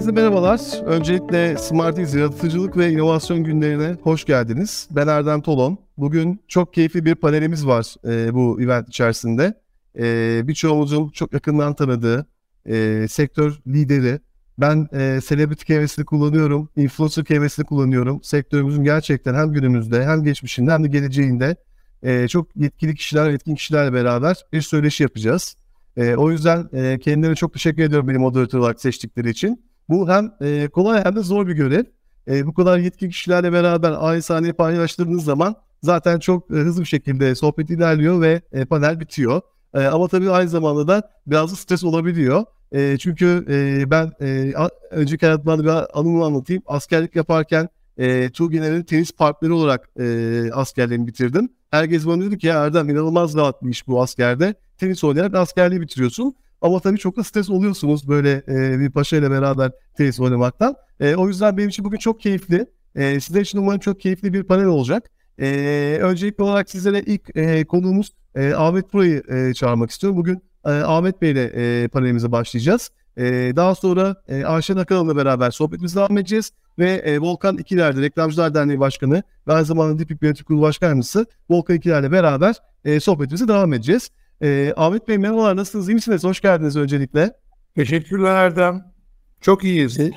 Herkese merhabalar. Öncelikle Smarties Yaratıcılık ve İnovasyon Günlerine hoş geldiniz. Ben Erdem Tolon. Bugün çok keyifli bir panelimiz var e, bu event içerisinde. E, birçoğumuzun çok yakından tanıdığı e, sektör lideri. Ben e, celebrity kelimesini kullanıyorum, influencer kelimesini kullanıyorum. Sektörümüzün gerçekten hem günümüzde hem geçmişinde hem de geleceğinde e, çok yetkili kişiler, etkin kişilerle beraber bir söyleşi yapacağız. E, o yüzden e, kendilerine çok teşekkür ediyorum beni moderatör olarak seçtikleri için. Bu hem e, kolay hem de zor bir görev. E, bu kadar yetkin kişilerle beraber aynı sahneyi paylaştığınız zaman zaten çok e, hızlı bir şekilde sohbet ilerliyor ve e, panel bitiyor. E, ama tabii aynı zamanda da biraz da stres olabiliyor. E, çünkü e, ben e, önceki hayatımda bir anımı anlatayım. Askerlik yaparken e, Tuğgener'in tenis partneri olarak e, askerliğimi bitirdim. Herkes bana dedi ki ya Erdem inanılmaz rahat bir iş bu askerde. Tenis oynayarak askerliği bitiriyorsun. Ama tabii çok da stres oluyorsunuz böyle e, bir paşa ile beraber tenis oynamaktan. E, o yüzden benim için bugün çok keyifli. E, sizler için umarım çok keyifli bir panel olacak. E, öncelikli olarak sizlere ilk e, konuğumuz e, Ahmet Buray'ı e, çağırmak istiyorum. Bugün e, Ahmet Bey ile e, panelimize başlayacağız. E, daha sonra e, Ayşen Akalan'la beraber sohbetimize devam edeceğiz. Ve e, Volkan İkiler'de Reklamcılar Derneği Başkanı ve aynı zamanda Dipik Yönetim Kurulu Başkanımızı Volkan İkiler'le beraber e, sohbetimize devam edeceğiz. E, Ahmet Bey merhabalar nasılsınız? İyi misiniz? Hoş geldiniz öncelikle. Teşekkürler Erdem. Çok iyiyiz. E,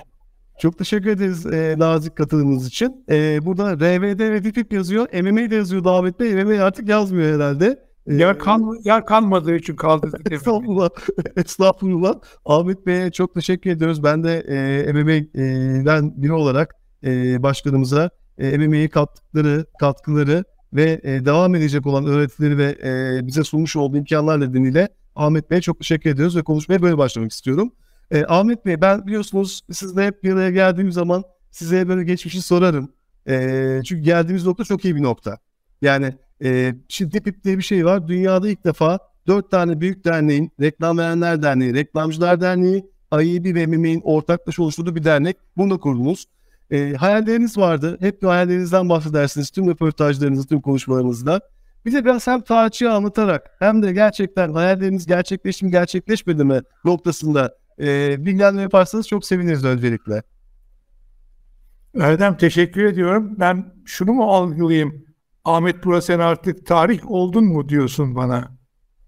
çok teşekkür ederiz e, nazik katılımınız için. E, burada RVD ve VPIP yazıyor. MMA de yazıyor Ahmet Bey. MMA artık yazmıyor herhalde. E, yer, kan, yer kalmadığı için kaldırdık. Estağfurullah. Estağfurullah. Ahmet Bey'e çok teşekkür ediyoruz. Ben de e, MMA'den biri olarak e, başkanımıza e, MMA'ye kattıkları, katkıları ve e, devam edecek olan öğretileri ve e, bize sunmuş olduğu imkanlar nedeniyle Ahmet Bey'e çok teşekkür ediyoruz ve konuşmaya böyle başlamak istiyorum. E, Ahmet Bey ben biliyorsunuz sizle hep bir araya geldiğim zaman size böyle geçmişi sorarım. E, çünkü geldiğimiz nokta çok iyi bir nokta. Yani e, şimdi DEPİP diye bir şey var. Dünyada ilk defa dört tane büyük derneğin, Reklam Verenler Derneği, Reklamcılar Derneği, AİB ve MMA'nin ortaklaşa oluşturduğu bir dernek. Bunu da kurdunuz. E, hayalleriniz vardı. Hep bir hayallerinizden bahsedersiniz tüm röportajlarınızda, tüm konuşmalarınızda. Bize biraz hem tarihçiyi anlatarak hem de gerçekten hayalleriniz gerçekleşti mi gerçekleşmedi mi noktasında e, bilgilendirme yaparsanız çok seviniriz öncelikle. Erdem teşekkür ediyorum. Ben şunu mu algılayayım? Ahmet Bura sen artık tarih oldun mu diyorsun bana?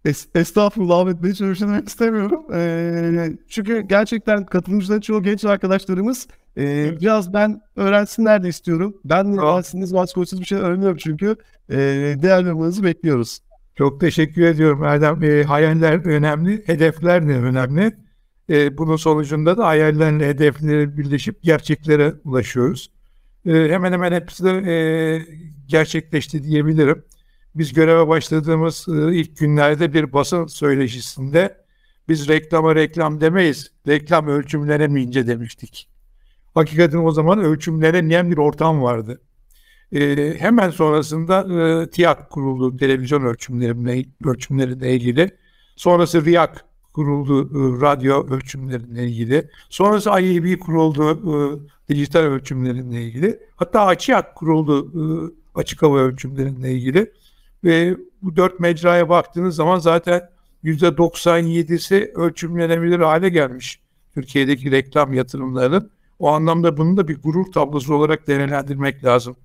Es Estağfurullah Ahmet Bey hiç öyle şey istemiyorum. Ee, çünkü gerçekten katılımcıların çoğu genç arkadaşlarımız e, biraz ben öğrensinler de istiyorum. Ben de öğrensiniz vasıfsız bir şey öğreniyorum çünkü e, değerli olmanızı bekliyoruz. Çok teşekkür ediyorum Erdem. E, hayaller önemli, hedefler de önemli. E, bunun sonucunda da hayallerle hedefleri birleşip gerçeklere ulaşıyoruz. E, hemen hemen hepsi de e, gerçekleşti diyebilirim. Biz göreve başladığımız e, ilk günlerde bir basın söyleşisinde biz reklama reklam demeyiz, reklam ölçümlere mi ince demiştik. Hakikaten o zaman ölçümlenen bir ortam vardı. E, hemen sonrasında e, TİAK kuruldu, televizyon ölçümlerine, ölçümlerine ilgili. Sonrası RIAK kuruldu, e, radyo ölçümlerine ilgili. Sonrası IAB kuruldu, e, dijital ölçümlerine ilgili. Hatta AÇİAK kuruldu, e, açık hava ölçümlerine ilgili. Ve bu dört mecraya baktığınız zaman zaten %97'si ölçümlenebilir hale gelmiş. Türkiye'deki reklam yatırımlarının. O anlamda bunu da bir gurur tablosu olarak değerlendirmek lazım.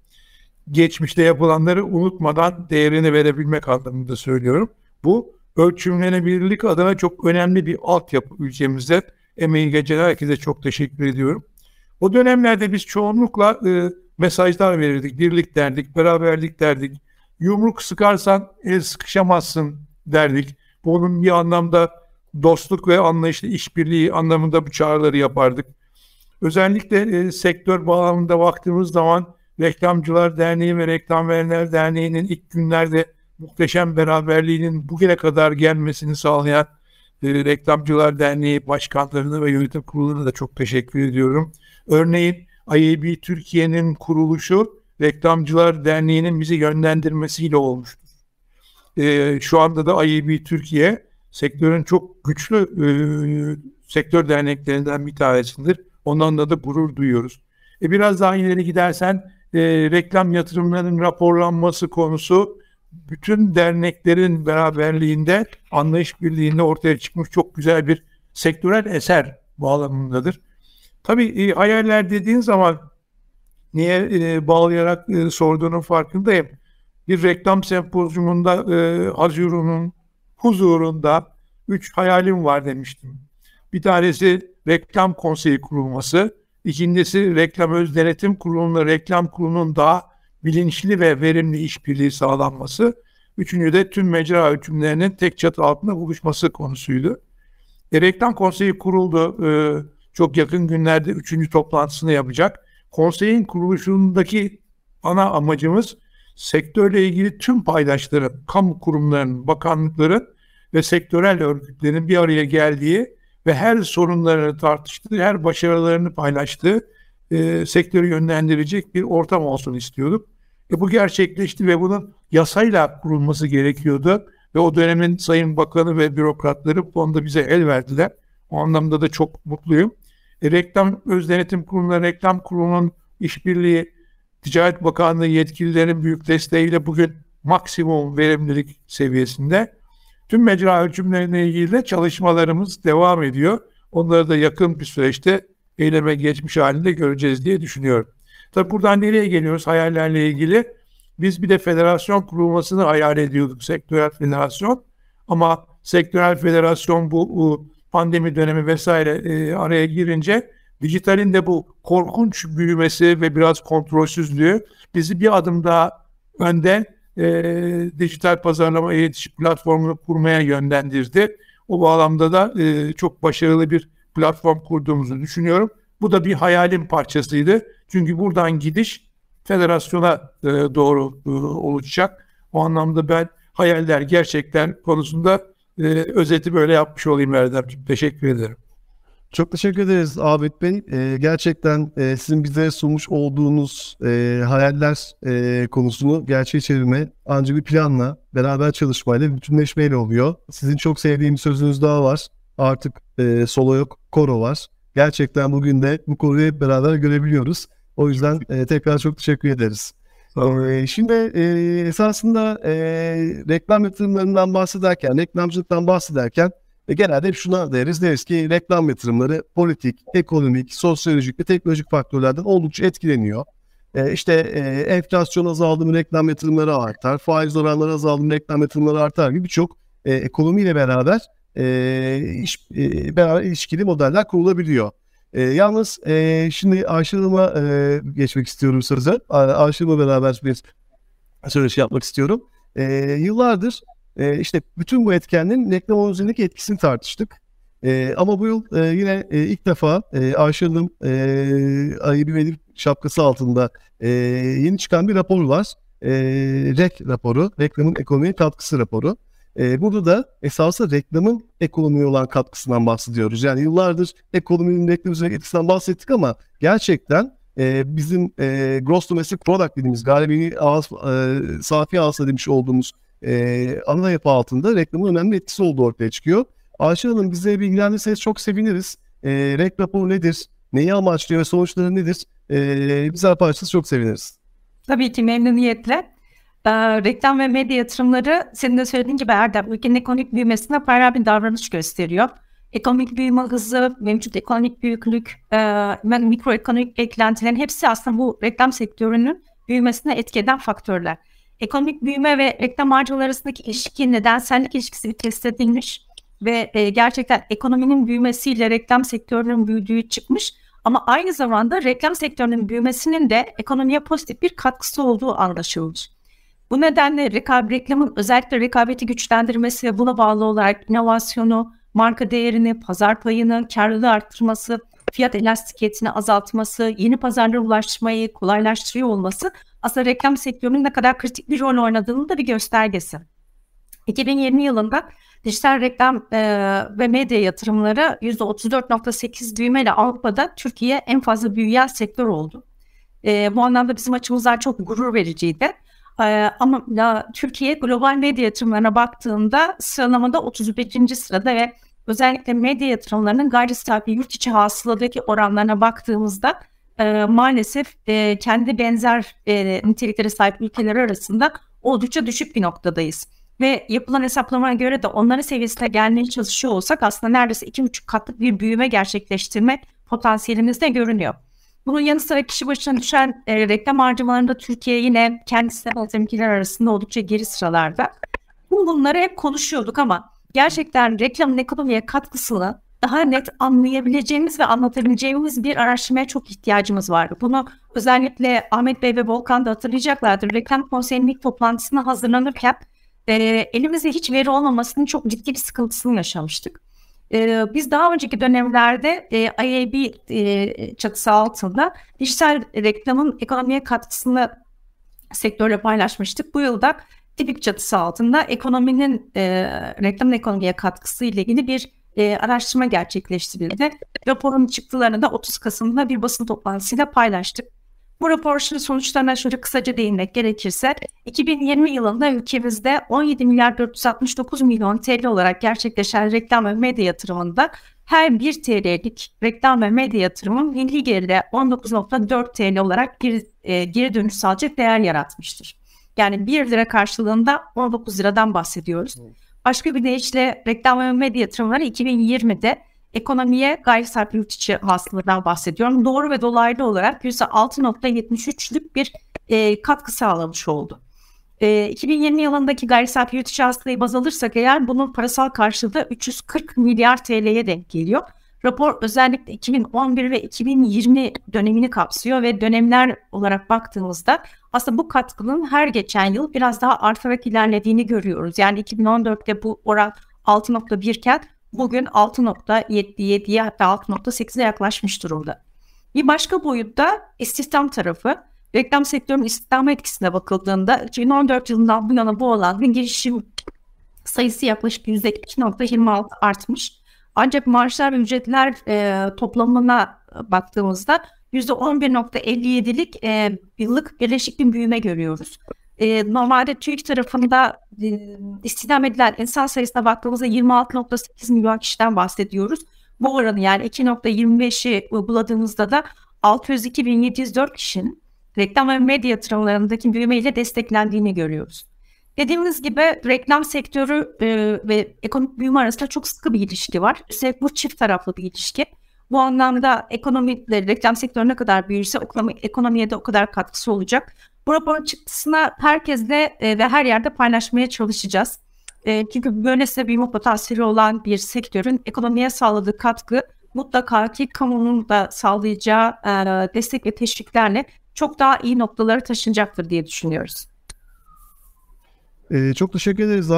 Geçmişte yapılanları unutmadan değerini verebilmek anlamında söylüyorum. Bu ölçümlenebilirlik adına çok önemli bir altyapı ülkemizde. Emeği geçen herkese çok teşekkür ediyorum. O dönemlerde biz çoğunlukla e, mesajlar verirdik, birlik derdik, beraberlik derdik. Yumruk sıkarsan el sıkışamazsın derdik. Bunun bir anlamda dostluk ve anlayışlı işbirliği anlamında bu çağrıları yapardık. Özellikle e, sektör bağlamında baktığımız zaman Reklamcılar Derneği ve Reklam Verenler Derneği'nin ilk günlerde muhteşem beraberliğinin bugüne kadar gelmesini sağlayan e, Reklamcılar Derneği başkanlarına ve yönetim kuruluna da çok teşekkür ediyorum. Örneğin IAB Türkiye'nin kuruluşu Reklamcılar Derneği'nin bizi yönlendirmesiyle olmuştur. E, şu anda da IAB Türkiye sektörün çok güçlü e, sektör derneklerinden bir tanesidir. Ondan da, da gurur duyuyoruz. E, biraz daha ileri gidersen e, reklam yatırımlarının raporlanması konusu bütün derneklerin beraberliğinde, anlayış birliğinde ortaya çıkmış çok güzel bir sektörel eser bağlamındadır. Tabii e, hayaller dediğin zaman niye e, bağlayarak e, sorduğunun farkındayım. Bir reklam sempozyumunda e, Hazurun'un huzurunda üç hayalim var demiştim. Bir tanesi reklam konseyi kurulması, ikincisi reklam öz denetim kurulunun reklam kurulunun daha bilinçli ve verimli işbirliği sağlanması, üçüncü de tüm mecra hükümlerinin tek çatı altında buluşması konusuydu. E, reklam konseyi kuruldu. E, çok yakın günlerde üçüncü toplantısını yapacak. Konseyin kuruluşundaki ana amacımız sektörle ilgili tüm paydaşların, kamu kurumlarının, bakanlıkların ve sektörel örgütlerin bir araya geldiği ve her sorunlarını tartıştığı, her başarılarını paylaştığı e, sektörü yönlendirecek bir ortam olsun istiyorduk. E, bu gerçekleşti ve bunun yasayla kurulması gerekiyordu. Ve o dönemin sayın bakanı ve bürokratları bu konuda bize el verdiler. O anlamda da çok mutluyum. E, reklam Öz Denetim Kurulu'na, Reklam Kurulu'nun işbirliği Ticaret Bakanlığı yetkililerin büyük desteğiyle bugün maksimum verimlilik seviyesinde. Tüm mecra ölçümlerine ilgili de çalışmalarımız devam ediyor. Onları da yakın bir süreçte eyleme geçmiş halinde göreceğiz diye düşünüyorum. Tabi buradan nereye geliyoruz hayallerle ilgili? Biz bir de federasyon kurulmasını hayal ediyorduk, sektörel federasyon. Ama sektörel federasyon bu, bu pandemi dönemi vesaire e, araya girince dijitalin de bu korkunç büyümesi ve biraz kontrolsüzlüğü bizi bir adım daha önde e, dijital pazarlama iletişim platformunu kurmaya yönlendirdi. O bağlamda da e, çok başarılı bir platform kurduğumuzu düşünüyorum. Bu da bir hayalin parçasıydı. Çünkü buradan gidiş federasyona e, doğru e, olacak. O anlamda ben hayaller gerçekten konusunda e, özeti böyle yapmış olayım Erdemciğim. Teşekkür ederim. Çok teşekkür ederiz Ahmet Bey. Ee, gerçekten e, sizin bize sunmuş olduğunuz e, hayaller e, konusunu gerçeğe çevirme ancak bir planla, beraber çalışmayla, bütünleşmeyle oluyor. Sizin çok sevdiğim sözünüz daha var. Artık e, solo yok, koro var. Gerçekten bugün de bu konuyu hep beraber görebiliyoruz. O yüzden e, tekrar çok teşekkür ederiz. E, şimdi e, esasında e, reklam yatırımlarından bahsederken, reklamcılıktan bahsederken e, genelde hep şuna deriz. Deriz ki reklam yatırımları politik, ekonomik, sosyolojik ve teknolojik faktörlerden oldukça etkileniyor. E, işte e, enflasyon azaldı mı reklam yatırımları artar, faiz oranları azaldı mı reklam yatırımları artar gibi birçok e, ekonomiyle beraber e, iş, e, beraber ilişkili modeller kurulabiliyor. E, yalnız e, şimdi Ayşe e, geçmek istiyorum sözü. Ayşe beraber bir söyleşi yapmak istiyorum. E, yıllardır e, işte bütün bu etkenlerin reklam üzerindeki etkisini tartıştık. E, ama bu yıl e, yine e, ilk defa e, Ayşe Hanım e, Ayıbi Vedir şapkası altında e, yeni çıkan bir rapor var. E, REK raporu, reklamın ekonomiye katkısı raporu. E, burada da esasında reklamın ekonomiye olan katkısından bahsediyoruz. Yani yıllardır ekonominin reklam üzerine etkisinden bahsettik ama gerçekten e, bizim e, gross domestic product dediğimiz galibi ağız, e, safi ağızla demiş olduğumuz e, ana yapı altında reklamın önemli etkisi olduğu ortaya çıkıyor. Ayşe Hanım bize bilgilendirirseniz çok seviniriz. E, raporu nedir? Neyi amaçlıyor ve sonuçları nedir? E, bize paylaşırsanız çok seviniriz. Tabii ki memnuniyetle. E, reklam ve medya yatırımları senin de söylediğin gibi Erdem ülkenin ekonomik büyümesine paralel bir davranış gösteriyor. Ekonomik büyüme hızı, mevcut ekonomik büyüklük, e, mikroekonomik eklentilerin hepsi aslında bu reklam sektörünün büyümesine etki faktörler. Ekonomik büyüme ve reklam harcamaları arasındaki ilişki nedensellik ilişkisi test edilmiş ve e, gerçekten ekonominin büyümesiyle reklam sektörünün büyüdüğü çıkmış. Ama aynı zamanda reklam sektörünün büyümesinin de ekonomiye pozitif bir katkısı olduğu anlaşılmış. Bu nedenle rekab reklamın özellikle rekabeti güçlendirmesi ve buna bağlı olarak inovasyonu, marka değerini, pazar payını, karlılığı arttırması, fiyat elastikiyetini azaltması, yeni pazarlara ulaşmayı kolaylaştırıyor olması aslında reklam sektörünün ne kadar kritik bir rol oynadığının da bir göstergesi. 2020 yılında dijital reklam e, ve medya yatırımları %34.8 büyümeyle Avrupa'da Türkiye en fazla büyüyen sektör oldu. E, bu anlamda bizim açımızdan çok gurur vericiydi. Ee, ama ya, Türkiye global medya yatırımlarına baktığında sıralamada 31. sırada ve özellikle medya yatırımlarının gayri safi yurt içi hasıladaki oranlarına baktığımızda e, maalesef e, kendi benzer e, niteliklere sahip ülkeler arasında oldukça düşük bir noktadayız. Ve yapılan hesaplamaya göre de onların seviyesine gelmeye çalışıyor olsak aslında neredeyse iki buçuk katlık bir büyüme gerçekleştirme potansiyelimiz de görünüyor. Bunun yanı sıra kişi başına düşen e, reklam harcamalarında Türkiye yine kendisine benzer arasında oldukça geri sıralarda. Bunları hep konuşuyorduk ama gerçekten reklamın ekonomiye katkısını daha net anlayabileceğimiz ve anlatabileceğimiz bir araştırmaya çok ihtiyacımız vardı. Bunu özellikle Ahmet Bey ve Volkan da hatırlayacaklardır. Reklam konseyinin ilk toplantısına hazırlanırken e, elimizde hiç veri olmamasının çok ciddi bir sıkıntısını yaşamıştık. E, biz daha önceki dönemlerde e, IAB e, çatısı altında dijital reklamın ekonomiye katkısını sektörle paylaşmıştık. Bu yılda tipik çatısı altında ekonominin e, reklamın ekonomiye katkısı ile ilgili bir e, araştırma gerçekleştirildi. Raporun çıktılarını da 30 Kasım'da bir basın toplantısıyla paylaştık. Bu raporun sonuçlarına şöyle kısaca değinmek gerekirse 2020 yılında ülkemizde 17 milyar 469 milyon TL olarak gerçekleşen reklam ve medya yatırımında her 1 TL'lik reklam ve medya yatırımı milli gelire 19.4 TL olarak geri, e, geri dönüş sağlayacak değer yaratmıştır. Yani 1 lira karşılığında 19 liradan bahsediyoruz. Başka bir deyişle reklam ve medya yatırımları 2020'de ekonomiye gayri safi yurt içi hasıladan bahsediyorum. Doğru ve dolaylı olarak %6.73'lük bir e, katkı sağlamış oldu. E, 2020 yılındaki gayri safi yurt içi hasılayı baz alırsak eğer bunun parasal karşılığı 340 milyar TL'ye denk geliyor. Rapor özellikle 2011 ve 2020 dönemini kapsıyor ve dönemler olarak baktığımızda aslında bu katkının her geçen yıl biraz daha artarak ilerlediğini görüyoruz. Yani 2014'te bu oran 6.1 iken bugün 6.77'ye hatta 6.8'e yaklaşmış durumda. Bir başka boyutta istihdam tarafı. Reklam sektörünün istihdam etkisine bakıldığında 2014 yılından bu yana bu olan girişim sayısı yaklaşık %2.26 artmış. Ancak maaşlar ve ücretler e, toplamına baktığımızda %11.57'lik e, yıllık birleşik bir büyüme görüyoruz. E, normalde TÜİK tarafında e, istihdam edilen insan sayısına baktığımızda 26.8 milyon kişiden bahsediyoruz. Bu oranı yani 2.25'i uyguladığımızda da 602.704 kişinin reklam ve medya yatırımlarındaki büyümeyle desteklendiğini görüyoruz. Dediğimiz gibi reklam sektörü e, ve ekonomik büyüme arasında çok sıkı bir ilişki var. Üstelik bu çift taraflı bir ilişki. Bu anlamda ekonomi, reklam sektörü ne kadar büyürse ekonomi, ekonomiye de o kadar katkısı olacak. Bu raporun çıktısına herkesle e, ve her yerde paylaşmaya çalışacağız. E, çünkü böylesine büyüme potansiyeli olan bir sektörün ekonomiye sağladığı katkı mutlaka ki kamunun da sağlayacağı e, destek ve teşviklerle çok daha iyi noktalara taşınacaktır diye düşünüyoruz. Ee, çok teşekkür ederiz e,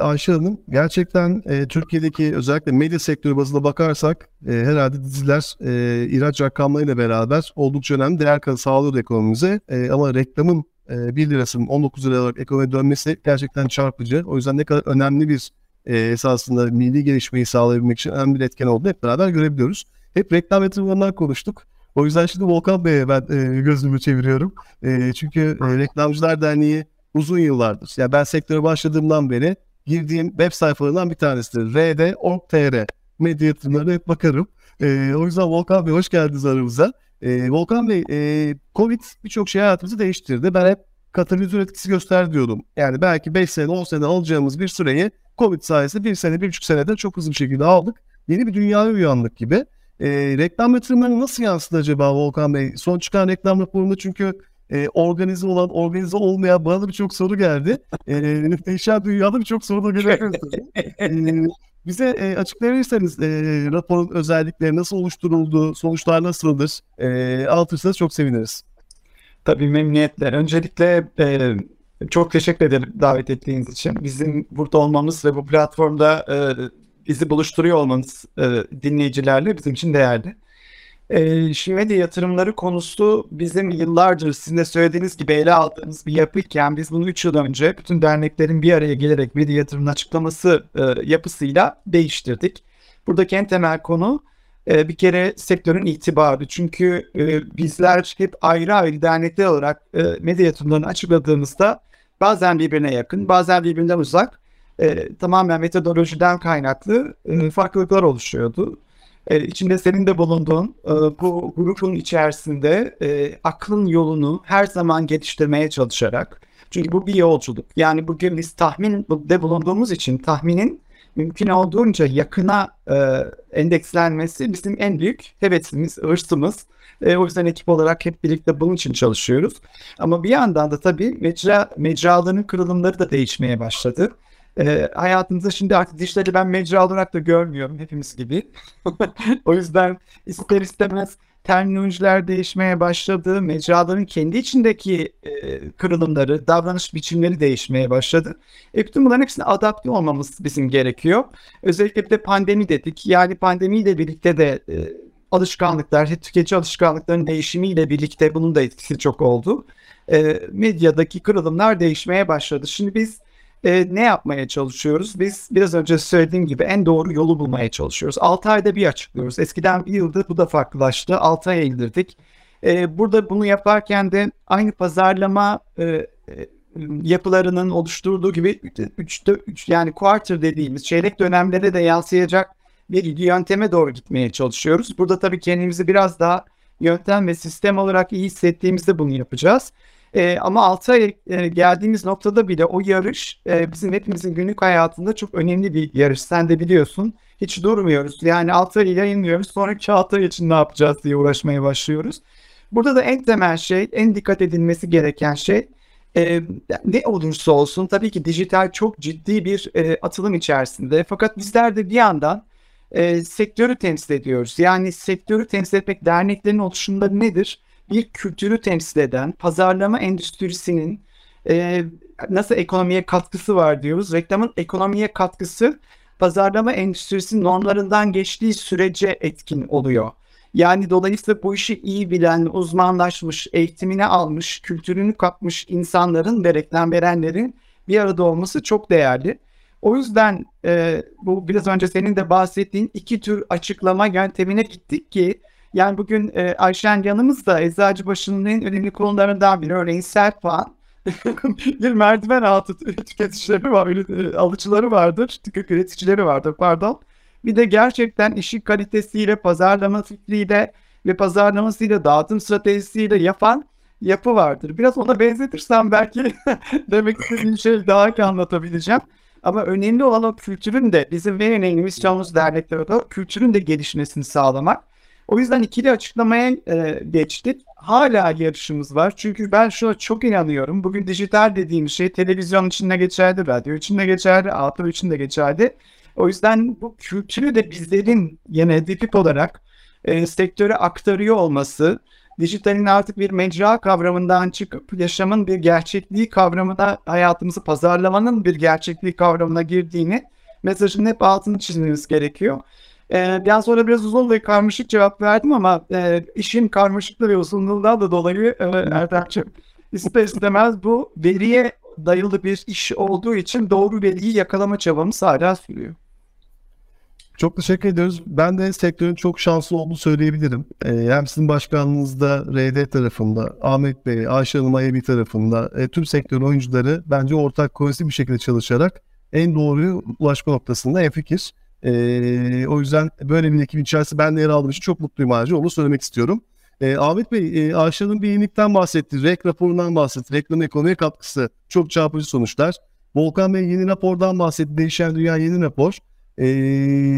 Ayşe Hanım. Gerçekten e, Türkiye'deki özellikle medya sektörü bazında bakarsak e, herhalde diziler e, ihraç rakamlarıyla beraber oldukça önemli değer sağlıyordu ekonomimize. E, ama reklamın e, 1 lirasının 19 lira olarak ekonomiye dönmesi gerçekten çarpıcı. O yüzden ne kadar önemli bir e, esasında milli gelişmeyi sağlayabilmek için önemli bir etken olduğunu hep beraber görebiliyoruz. Hep reklam yatırımlarından konuştuk. O yüzden şimdi Volkan Bey'e ben e, gözümü çeviriyorum. E, çünkü e, Reklamcılar Derneği uzun yıllardır. Yani ben sektöre başladığımdan beri girdiğim web sayfalarından bir tanesidir. rd.org.tr medya yatırımlarına hep bakarım. E, o yüzden Volkan Bey hoş geldiniz aramıza. E, Volkan Bey, e, Covid birçok şey hayatımızı değiştirdi. Ben hep katalizör etkisi göster diyordum. Yani belki 5 sene 10 sene alacağımız bir süreyi Covid sayesinde 1 sene 1,5 senede çok hızlı bir şekilde aldık. Yeni bir dünyaya uyandık gibi. E, reklam yatırımları nasıl yansıdı acaba Volkan Bey? Son çıkan reklam raporunda çünkü e, organize olan, organize olmayan bana da birçok soru geldi. E, değişen dünyada birçok soru da geliyor. e, bize e, açıklayabilirseniz e, raporun özellikleri nasıl oluşturuldu, sonuçlar nasıldır? E, anlatırsanız çok seviniriz. Tabii memnuniyetle. Öncelikle e, çok teşekkür ederim davet ettiğiniz için. Bizim burada olmamız ve bu platformda e, bizi buluşturuyor olmanız e, dinleyicilerle bizim için değerli. E, medya yatırımları konusu bizim yıllardır sizin de söylediğiniz gibi ele aldığımız bir yapıyken biz bunu 3 yıl önce bütün derneklerin bir araya gelerek medya yatırımının açıklaması e, yapısıyla değiştirdik. Buradaki en temel konu e, bir kere sektörün itibarı. Çünkü e, bizler hep ayrı ayrı dernekler olarak e, medya yatırımlarını açıkladığımızda bazen birbirine yakın, bazen birbirinden uzak, e, tamamen metodolojiden kaynaklı e, farklılıklar oluşuyordu e, içinde senin de bulunduğun e, bu grubun içerisinde e, aklın yolunu her zaman geliştirmeye çalışarak çünkü bu bir yolculuk. Yani bugün biz tahmin de bulunduğumuz için tahminin mümkün olduğunca yakına e, endekslenmesi bizim en büyük hevesimiz, hırsımız. E, o yüzden ekip olarak hep birlikte bunun için çalışıyoruz. Ama bir yandan da tabii mecra, mecraların kırılımları da değişmeye başladı. E, hayatımızda şimdi artık dijitali ben mecra olarak da görmüyorum hepimiz gibi. o yüzden ister istemez terminolojiler değişmeye başladı. Mecraların kendi içindeki e, kırılımları, davranış biçimleri değişmeye başladı. E, bütün bunların hepsine adapte olmamız bizim gerekiyor. Özellikle de pandemi dedik. Yani pandemiyle birlikte de e, alışkanlıklar, tüketici alışkanlıklarının değişimiyle birlikte bunun da etkisi çok oldu. E, medyadaki kırılımlar değişmeye başladı. Şimdi biz e, ne yapmaya çalışıyoruz? Biz biraz önce söylediğim gibi en doğru yolu bulmaya çalışıyoruz. 6 ayda bir açıklıyoruz. Eskiden bir yıldır bu da farklılaştı. 6 aya indirdik. E, burada bunu yaparken de aynı pazarlama e, e yapılarının oluşturduğu gibi 3 3 yani quarter dediğimiz çeyrek dönemlere de yansıyacak bir yönteme doğru gitmeye çalışıyoruz. Burada tabii kendimizi biraz daha yöntem ve sistem olarak iyi hissettiğimizde bunu yapacağız. E, ama 6 ay e, geldiğimiz noktada bile o yarış e, bizim hepimizin günlük hayatında çok önemli bir yarış. Sen de biliyorsun. Hiç durmuyoruz. Yani 6 ay yayınlıyoruz. Sonraki 6 ay için ne yapacağız diye uğraşmaya başlıyoruz. Burada da en temel şey, en dikkat edilmesi gereken şey e, ne olursa olsun tabii ki dijital çok ciddi bir e, atılım içerisinde. Fakat bizler de bir yandan e, sektörü temsil ediyoruz. Yani sektörü temsil etmek derneklerin oluşumunda nedir? Bir kültürü temsil eden pazarlama endüstrisinin e, nasıl ekonomiye katkısı var diyoruz. Reklamın ekonomiye katkısı pazarlama endüstrisinin normlarından geçtiği sürece etkin oluyor. Yani dolayısıyla bu işi iyi bilen, uzmanlaşmış, eğitimini almış, kültürünü kapmış insanların ve reklam verenlerin bir arada olması çok değerli. O yüzden e, bu biraz önce senin de bahsettiğin iki tür açıklama yöntemine gittik ki yani bugün e, Ayşen yanımızda Eczacıbaşı'nın en önemli konularından biri. Örneğin Serpan bir merdiven altı tüketicileri var, e, alıcıları vardır, üreticileri vardır pardon. Bir de gerçekten işin kalitesiyle, pazarlama fikriyle ve pazarlamasıyla, dağıtım stratejisiyle yapan yapı vardır. Biraz ona benzetirsem belki demek istediğim şey daha iyi anlatabileceğim. Ama önemli olan o kültürün de bizim en önemli misyonumuz derneklerde kültürün de gelişmesini sağlamak. O yüzden ikili açıklamaya e, geçtik. Hala yarışımız var. Çünkü ben şuna çok inanıyorum. Bugün dijital dediğim şey televizyon içinde geçerli, radyo içinde geçerli, outdoor içinde geçerli. O yüzden bu kültürü de bizlerin yine dipip olarak e, sektöre aktarıyor olması, dijitalin artık bir mecra kavramından çıkıp yaşamın bir gerçekliği kavramına, hayatımızı pazarlamanın bir gerçekliği kavramına girdiğini mesajın hep altını çizmemiz gerekiyor. Ee, biraz sonra biraz uzun ve karmaşık cevap verdim ama e, işin karmaşıklığı ve uzunluğundan da dolayı e, Erdemciğim ister istemez bu veriye dayalı bir iş olduğu için doğru veriyi yakalama çabamız hala sürüyor. Çok teşekkür ediyoruz. Ben de sektörün çok şanslı olduğunu söyleyebilirim. Ee, hem sizin başkanlığınızda RD tarafında, Ahmet Bey, Ayşe Hanım Ayabi tarafında e, tüm sektörün oyuncuları bence ortak kohesif bir şekilde çalışarak en doğru ulaşma noktasında en fikir. E, o yüzden böyle bir ekibin içerisinde ben de yer aldığım için çok mutluyum ayrıca. Onu söylemek istiyorum. E, Ahmet Bey, e, Ayşe'nin bir yenilikten bahsetti. REK raporundan bahsetti. Reklam ekonomiye katkısı. Çok çarpıcı sonuçlar. Volkan Bey yeni rapordan bahsetti. Değişen Dünya yeni rapor. E,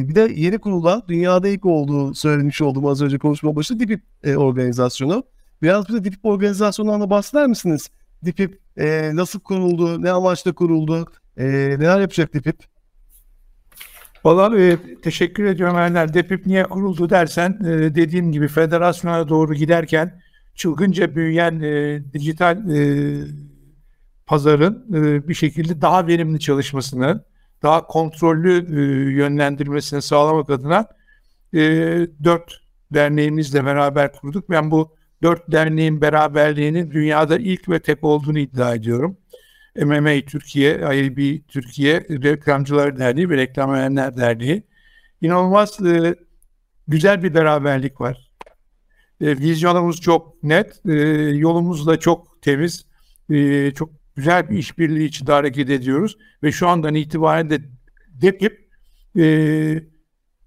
bir de yeni kurulan, dünyada ilk olduğu söylemiş olduğum az önce konuşma başında DİPİP e, organizasyonu. Biraz bize DİPİP organizasyonundan da bahseder misiniz? DİPİP e, nasıl kuruldu, ne amaçla kuruldu, e, neler yapacak DİPİP? Valla e, teşekkür ediyorum Ender. DEPİP niye kuruldu dersen e, dediğim gibi federasyona doğru giderken çılgınca büyüyen e, dijital e, pazarın e, bir şekilde daha verimli çalışmasını, daha kontrollü e, yönlendirmesini sağlamak adına e, dört derneğimizle beraber kurduk. Ben bu dört derneğin beraberliğinin dünyada ilk ve tek olduğunu iddia ediyorum. MMA Türkiye, IAB Türkiye, Reklamcılar Derneği ve Reklam Verenler Derneği. İnanılmaz e, güzel bir beraberlik var. E, vizyonumuz çok net, e, yolumuz da çok temiz, e, çok güzel bir işbirliği içinde hareket ediyoruz ve şu andan itibaren de DEPİP e,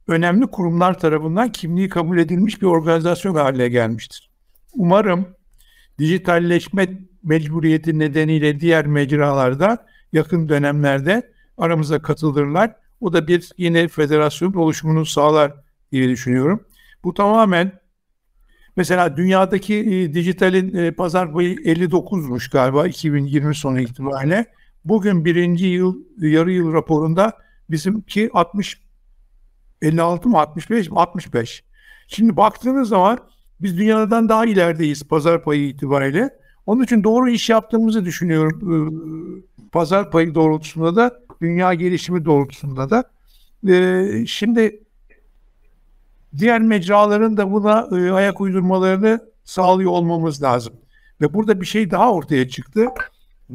önemli kurumlar tarafından kimliği kabul edilmiş bir organizasyon haline gelmiştir. Umarım dijitalleşme mecburiyeti nedeniyle diğer mecralarda yakın dönemlerde aramıza katılırlar. O da bir yine federasyon oluşumunu sağlar diye düşünüyorum. Bu tamamen mesela dünyadaki e, dijitalin e, pazar payı 59'muş galiba 2020 sonu itibariyle. Bugün birinci yıl yarı yıl raporunda bizimki 60 56 mı 65 mi 65. Şimdi baktığınız zaman biz dünyadan daha ilerideyiz pazar payı itibariyle. Onun için doğru iş yaptığımızı düşünüyorum. Ee, pazar payı doğrultusunda da dünya gelişimi doğrultusunda da. Ee, şimdi diğer mecraların da buna e, ayak uydurmalarını sağlıyor olmamız lazım. Ve burada bir şey daha ortaya çıktı.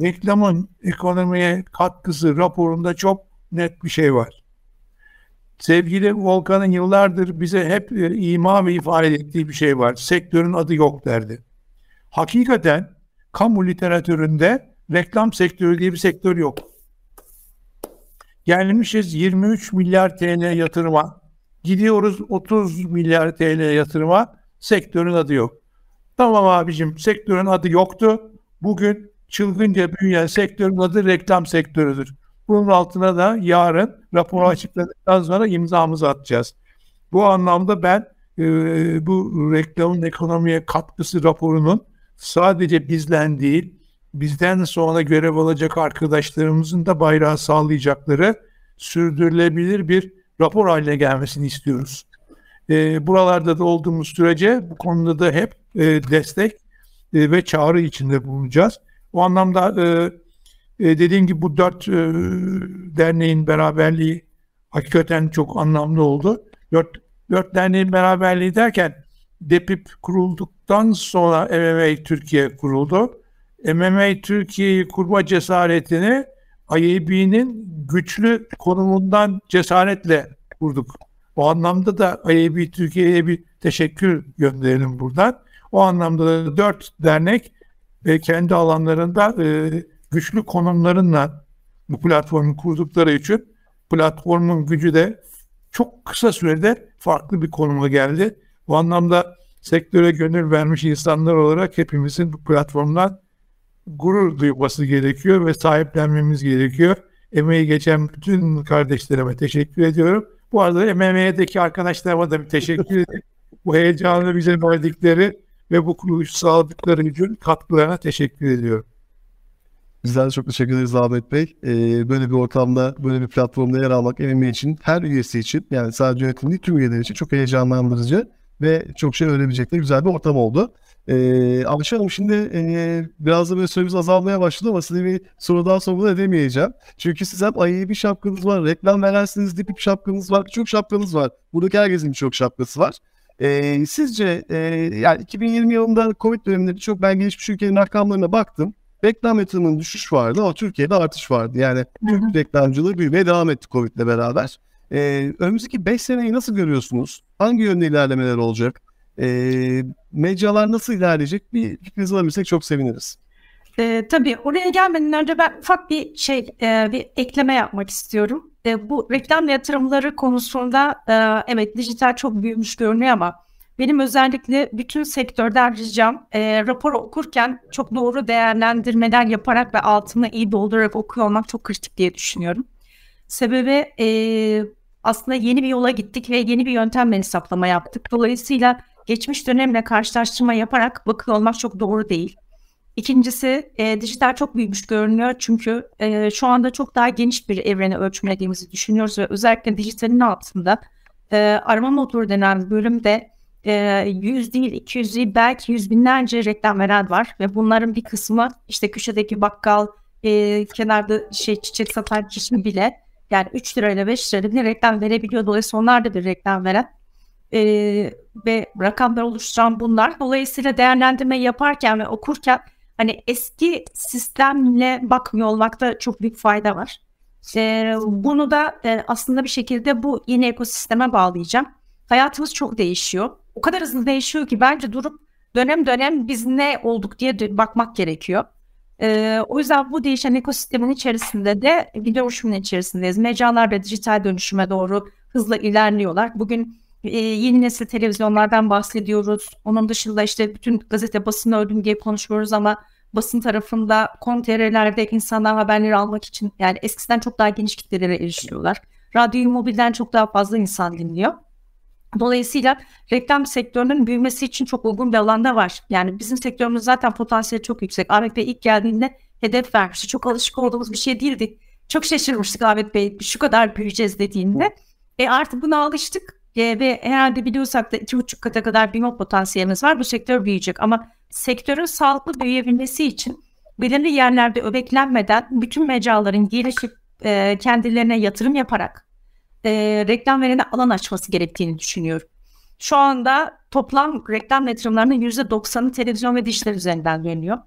Reklamın ekonomiye katkısı raporunda çok net bir şey var. Sevgili Volkan'ın yıllardır bize hep e, ima ve ifade ettiği bir şey var. Sektörün adı yok derdi. Hakikaten kamu literatüründe reklam sektörü diye bir sektör yok. Gelmişiz 23 milyar TL yatırıma. Gidiyoruz 30 milyar TL yatırıma. Sektörün adı yok. Tamam abicim sektörün adı yoktu. Bugün çılgınca büyüyen sektörün adı reklam sektörüdür. Bunun altına da yarın raporu açıkladıktan sonra imzamızı atacağız. Bu anlamda ben e, bu reklamın ekonomiye katkısı raporunun sadece bizden değil, bizden sonra görev alacak arkadaşlarımızın da bayrağı sağlayacakları sürdürülebilir bir rapor haline gelmesini istiyoruz. E, buralarda da olduğumuz sürece bu konuda da hep e, destek e, ve çağrı içinde bulunacağız. O anlamda e, e, dediğim gibi bu dört e, derneğin beraberliği hakikaten çok anlamlı oldu. Dört, dört derneğin beraberliği derken DEPİP kurulduktan sonra MMA Türkiye kuruldu. MMA Türkiye'yi kurma cesaretini IAB'nin güçlü konumundan cesaretle kurduk. O anlamda da IAB Türkiye'ye bir teşekkür gönderelim buradan. O anlamda da dört dernek ve kendi alanlarında e, güçlü konumlarınla bu platformu kurdukları için platformun gücü de çok kısa sürede farklı bir konuma geldi. Bu anlamda sektöre gönül vermiş insanlar olarak hepimizin bu platformdan gurur duyması gerekiyor ve sahiplenmemiz gerekiyor. Emeği geçen bütün kardeşlerime teşekkür ediyorum. Bu arada MMA'deki arkadaşlarıma da bir teşekkür ederim. Bu heyecanı bize verdikleri ve bu kuruluşu sağladıkları için katkılarına teşekkür ediyorum. Bizler çok teşekkür ederiz Ahmet Bey. Ee, böyle bir ortamda, böyle bir platformda yer almak MMA için, her üyesi için yani sadece yönetim değil tüm üyeler için çok heyecanlandırıcı ve çok şey öğrenebilecekleri güzel bir ortam oldu. Ee, Ayşe Hanım şimdi e, biraz da böyle süremiz azalmaya başladı ama size bir soru daha sormadan edemeyeceğim. Çünkü siz hep bir şapkanız var, reklam verersiniz, dipik şapkanız var, birçok şapkanız var. Buradaki herkesin birçok şapkası var. Ee, sizce e, yani 2020 yılında Covid döneminde çok ben gelişmiş ülkenin rakamlarına baktım. Reklam yatırımının düşüş vardı ama Türkiye'de artış vardı. Yani Türk reklamcılığı büyümeye devam etti Covid'le beraber. Ee, önümüzdeki 5 seneyi nasıl görüyorsunuz? Hangi yönde ilerlemeler olacak? Ee, mecralar nasıl ilerleyecek? Bir fikrinizi alabilirsek çok seviniriz. E, tabii oraya gelmeden önce ben ufak bir şey, e, bir ekleme yapmak istiyorum. E, bu reklam yatırımları konusunda e, evet dijital çok büyümüş görünüyor ama benim özellikle bütün sektörden ricam e, rapor okurken çok doğru değerlendirmeler yaparak ve altını iyi doldurarak okuyor olmak çok kritik diye düşünüyorum. Sebebi e, aslında yeni bir yola gittik ve yeni bir yöntemle hesaplama yaptık. Dolayısıyla geçmiş dönemle karşılaştırma yaparak bakıyor olmak çok doğru değil. İkincisi e, dijital çok büyümüş görünüyor çünkü e, şu anda çok daha geniş bir evreni ölçümlediğimizi düşünüyoruz ve özellikle dijitalin altında e, arama motoru denen bölümde 100 değil 200 değil belki yüz binlerce reklam veren var ve bunların bir kısmı işte köşedeki bakkal e, kenarda şey çiçek satan kişi bile yani 3 lirayla 5 lirayla bile reklam verebiliyor. Dolayısıyla onlar da bir reklam veren e, ve rakamlar oluşturan bunlar. Dolayısıyla değerlendirme yaparken ve okurken hani eski sistemle bakmıyor olmakta çok büyük fayda var. E, bunu da e, aslında bir şekilde bu yeni ekosisteme bağlayacağım. Hayatımız çok değişiyor. O kadar hızlı değişiyor ki bence durup dönem dönem biz ne olduk diye bakmak gerekiyor. Ee, o yüzden bu değişen ekosistemin içerisinde de bir dönüşümün içerisindeyiz. Mecralar ve dijital dönüşüme doğru hızla ilerliyorlar. Bugün e, yeni nesil televizyonlardan bahsediyoruz. Onun dışında işte bütün gazete basını öldüm diye konuşuyoruz ama basın tarafında kontrelerde insanlar haberleri almak için yani eskisinden çok daha geniş kitlelere erişiyorlar. Radyoyu mobilden çok daha fazla insan dinliyor. Dolayısıyla reklam sektörünün büyümesi için çok uygun bir alanda var. Yani bizim sektörümüz zaten potansiyeli çok yüksek. Ahmet Bey ilk geldiğinde hedef vermişti. Çok alışık olduğumuz bir şey değildi. Çok şaşırmıştık Ahmet Bey şu kadar büyüyeceğiz dediğinde. E artık buna alıştık e, ve herhalde biliyorsak da iki buçuk kata kadar büyüme potansiyelimiz var. Bu sektör büyüyecek ama sektörün sağlıklı büyüyebilmesi için belirli yerlerde öbeklenmeden bütün mecraların gelişip e, kendilerine yatırım yaparak e, reklam verene alan açması gerektiğini düşünüyorum. Şu anda toplam reklam yatırımlarının %90'ı televizyon ve dijital üzerinden dönüyor.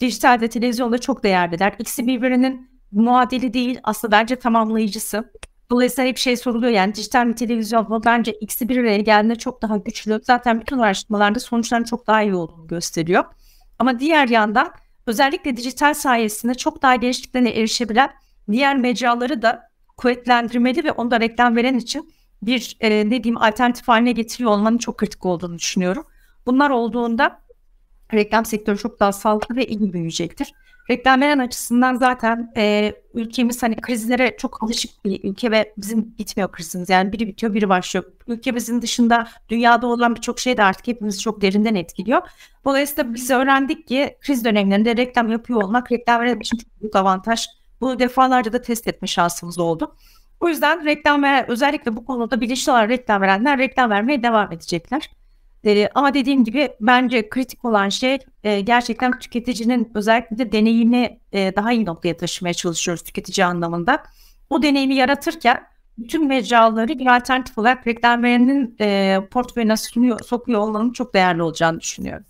Dijitalde televizyonda çok değerliler. İkisi birbirinin muadili değil aslında bence tamamlayıcısı. Dolayısıyla hep şey soruluyor yani dijital mi televizyon mu? Bence ikisi bir araya geldiğinde çok daha güçlü. Zaten bütün araştırmalarda sonuçların çok daha iyi olduğunu gösteriyor. Ama diğer yandan özellikle dijital sayesinde çok daha genişliklerine erişebilen diğer mecraları da kuvvetlendirmeli ve onu da reklam veren için bir e, ne diyeyim alternatif haline getiriyor olmanın çok kritik olduğunu düşünüyorum. Bunlar olduğunda reklam sektörü çok daha sağlıklı ve iyi büyüyecektir. Reklam veren açısından zaten e, ülkemiz hani krizlere çok alışık bir ülke ve bizim bitmiyor krizimiz. Yani biri bitiyor biri başlıyor. Ülkemizin dışında dünyada olan birçok şey de artık hepimizi çok derinden etkiliyor. Dolayısıyla biz öğrendik ki kriz dönemlerinde reklam yapıyor olmak reklam veren için çok büyük avantaj. Bunu defalarca da test etme şansımız oldu. O yüzden reklam veren özellikle bu konuda bilinçli olarak reklam verenler reklam vermeye devam edecekler. E, ama dediğim gibi bence kritik olan şey e, gerçekten tüketicinin özellikle de deneyimi e, daha iyi noktaya taşımaya çalışıyoruz tüketici anlamında. O deneyimi yaratırken bütün mecraları bir alternatif olarak reklam verenin e, portföyüne sunuyor, sokuyor olmanın çok değerli olacağını düşünüyorum.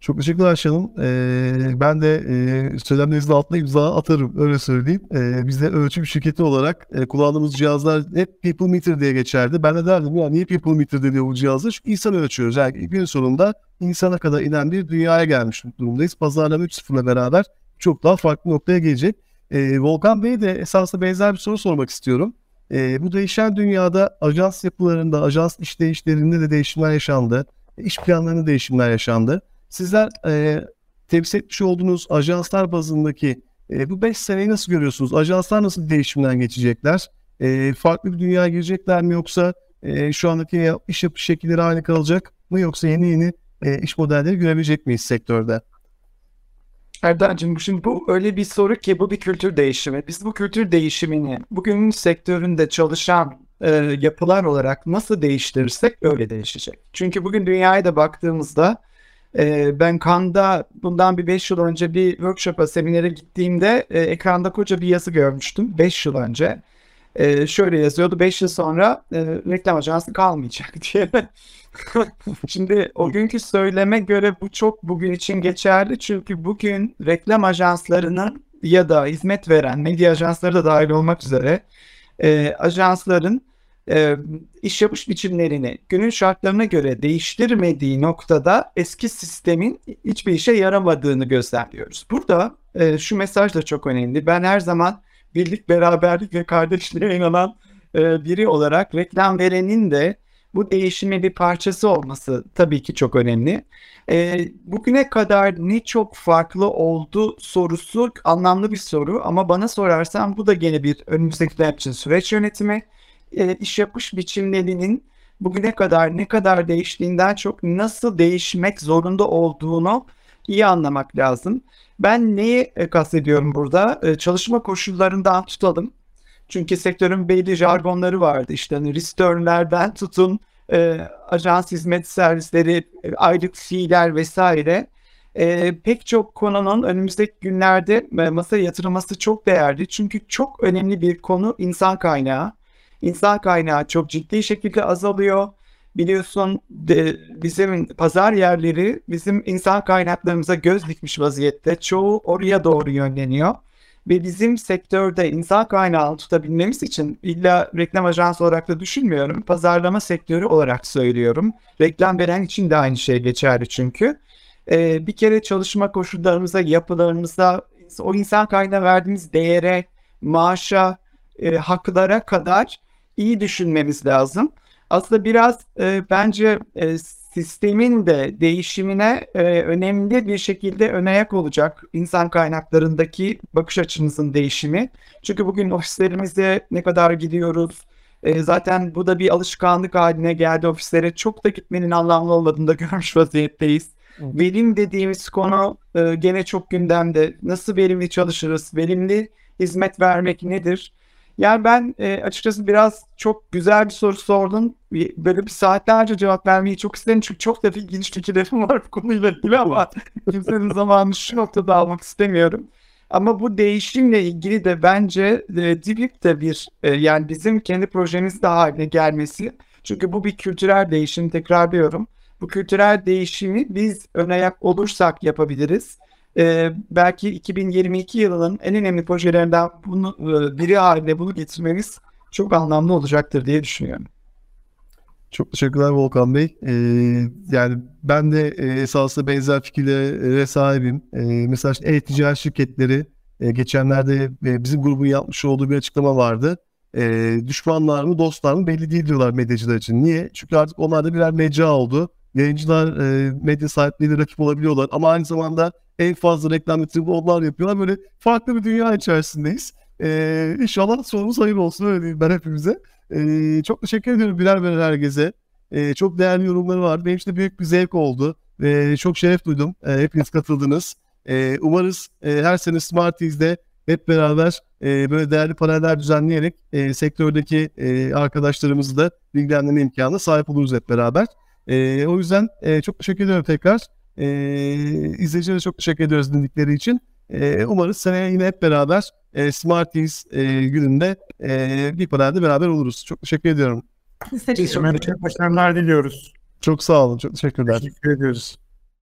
Çok teşekkürler Ayşe Hanım. Ee, ben de e, söylemlerinizin altına imza atarım öyle söyleyeyim. Ee, biz de ölçüm şirketi olarak e, kullandığımız cihazlar hep People Meter diye geçerdi. Ben de derdim ya niye People Meter deniyor bu cihazlar? Çünkü insan ölçüyoruz. Yani gün sonunda insana kadar inen bir dünyaya gelmiş durumdayız. Pazarlama 3.0'la beraber çok daha farklı noktaya gelecek. Ee, Volkan Bey de esasında benzer bir soru sormak istiyorum. Ee, bu değişen dünyada ajans yapılarında, ajans işleyişlerinde de değişimler yaşandı. İş planlarında değişimler yaşandı. Sizler e, temsil etmiş olduğunuz ajanslar bazındaki e, bu 5 seneyi nasıl görüyorsunuz? Ajanslar nasıl değişimden geçecekler? E, farklı bir dünyaya girecekler mi yoksa e, şu andaki iş yapış şekilleri aynı kalacak mı yoksa yeni yeni e, iş modelleri görebilecek miyiz sektörde? Erdemciğim şimdi bu öyle bir soru ki bu bir kültür değişimi. Biz bu kültür değişimini bugün sektöründe çalışan e, yapılar olarak nasıl değiştirirsek öyle değişecek. Çünkü bugün dünyaya da baktığımızda e, ben Kanda bundan bir 5 yıl önce bir workshop'a, seminere gittiğimde e, ekranda koca bir yazı görmüştüm 5 yıl önce. E, şöyle yazıyordu 5 yıl sonra e, reklam ajansı kalmayacak diye. Şimdi o günkü söyleme göre bu çok bugün için geçerli. Çünkü bugün reklam ajanslarının ya da hizmet veren medya ajansları da dahil olmak üzere e, ajansların iş yapış biçimlerini günün şartlarına göre değiştirmediği noktada eski sistemin hiçbir işe yaramadığını gözlemliyoruz. Burada şu mesaj da çok önemli. Ben her zaman birlik, beraberlik ve kardeşliğe inanan biri olarak reklam verenin de bu değişime bir parçası olması tabii ki çok önemli. E, bugüne kadar ne çok farklı oldu sorusu anlamlı bir soru ama bana sorarsan bu da gene bir önümüzdeki için süreç yönetimi e, iş yapış biçimlerinin bugüne kadar ne kadar değiştiğinden çok nasıl değişmek zorunda olduğunu iyi anlamak lazım. Ben neyi e, kastediyorum burada? E, çalışma koşullarından tutalım. Çünkü sektörün belli jargonları vardı. İşte hani returnlerden tutun e, ajans hizmet servisleri, e, aylık fiiller vesaire. E, pek çok konunun önümüzdeki günlerde e, masaya yatırılması çok değerli. Çünkü çok önemli bir konu insan kaynağı. İnsan kaynağı çok ciddi şekilde azalıyor. Biliyorsun de, bizim pazar yerleri bizim insan kaynaklarımıza göz dikmiş vaziyette. Çoğu oraya doğru yönleniyor. Ve bizim sektörde insan kaynağı tutabilmemiz için illa reklam ajansı olarak da düşünmüyorum. Pazarlama sektörü olarak söylüyorum. Reklam veren için de aynı şey geçerli çünkü. Ee, bir kere çalışma koşullarımıza, yapılarımıza, o insan kaynağı verdiğimiz değere, maaşa, e, haklara kadar iyi düşünmemiz lazım. aslında biraz e, bence e, sistemin de değişimine e, önemli bir şekilde ön ayak olacak insan kaynaklarındaki bakış açımızın değişimi. Çünkü bugün ofislerimize ne kadar gidiyoruz, e, zaten bu da bir alışkanlık haline geldi ofislere. Çok da gitmenin anlamlı olmadığını da görmüş vaziyetteyiz. Verim dediğimiz konu e, gene çok gündemde. Nasıl verimli çalışırız? Verimli hizmet vermek nedir? Yani ben e, açıkçası biraz çok güzel bir soru sordun. Böyle bir saatlerce cevap vermeyi çok isterim. Çünkü çok da ilginç fikirlerim var bu konuyla ilgili ama kimsenin zamanını şu noktada almak istemiyorum. Ama bu değişimle ilgili de bence e, Divip de bir e, yani bizim kendi projemiz de haline gelmesi. Çünkü bu bir kültürel değişim tekrarlıyorum. Bu kültürel değişimi biz ön ayak olursak yapabiliriz. E, belki 2022 yılının en önemli projelerinden bunu e, biri haline bunu getirmemiz çok anlamlı olacaktır diye düşünüyorum. Çok teşekkürler Volkan Bey. Ee, yani ben de e, esasında benzer fikirlere sahibim. E, mesela işte e-ticaret şirketleri e, geçenlerde e, bizim grubun yapmış olduğu bir açıklama vardı. E, düşmanlar mı dostlar mı belli değil diyorlar medyacılar için. Niye? Çünkü artık onlar da birer mecra oldu. Yayıncılar e, medya sahipleriyle rakip olabiliyorlar ama aynı zamanda en fazla reklam yatırımı onlar yapıyorlar. Böyle farklı bir dünya içerisindeyiz. E, inşallah sonumuz hayır olsun öyle diyeyim ben hepimize. E, çok teşekkür ediyorum birer birer herkese. E, çok değerli yorumları var. Benim için de büyük bir zevk oldu. E, çok şeref duydum. E, hepiniz katıldınız. E, umarız e, her sene Smarties'de hep beraber e, böyle değerli paneller düzenleyerek e, sektördeki e, arkadaşlarımızı da bilgilendirme imkanına sahip oluruz hep beraber. E, o yüzden e, çok teşekkür ediyorum tekrar. E, izleyicilere çok teşekkür ediyoruz dinledikleri için. E, umarız seneye yine hep beraber e, Smarties e, gününde e, bir panelde beraber oluruz. Çok teşekkür ediyorum. Biz başarılar diliyoruz. Çok sağ olun. Çok teşekkürler. Teşekkür ediyoruz.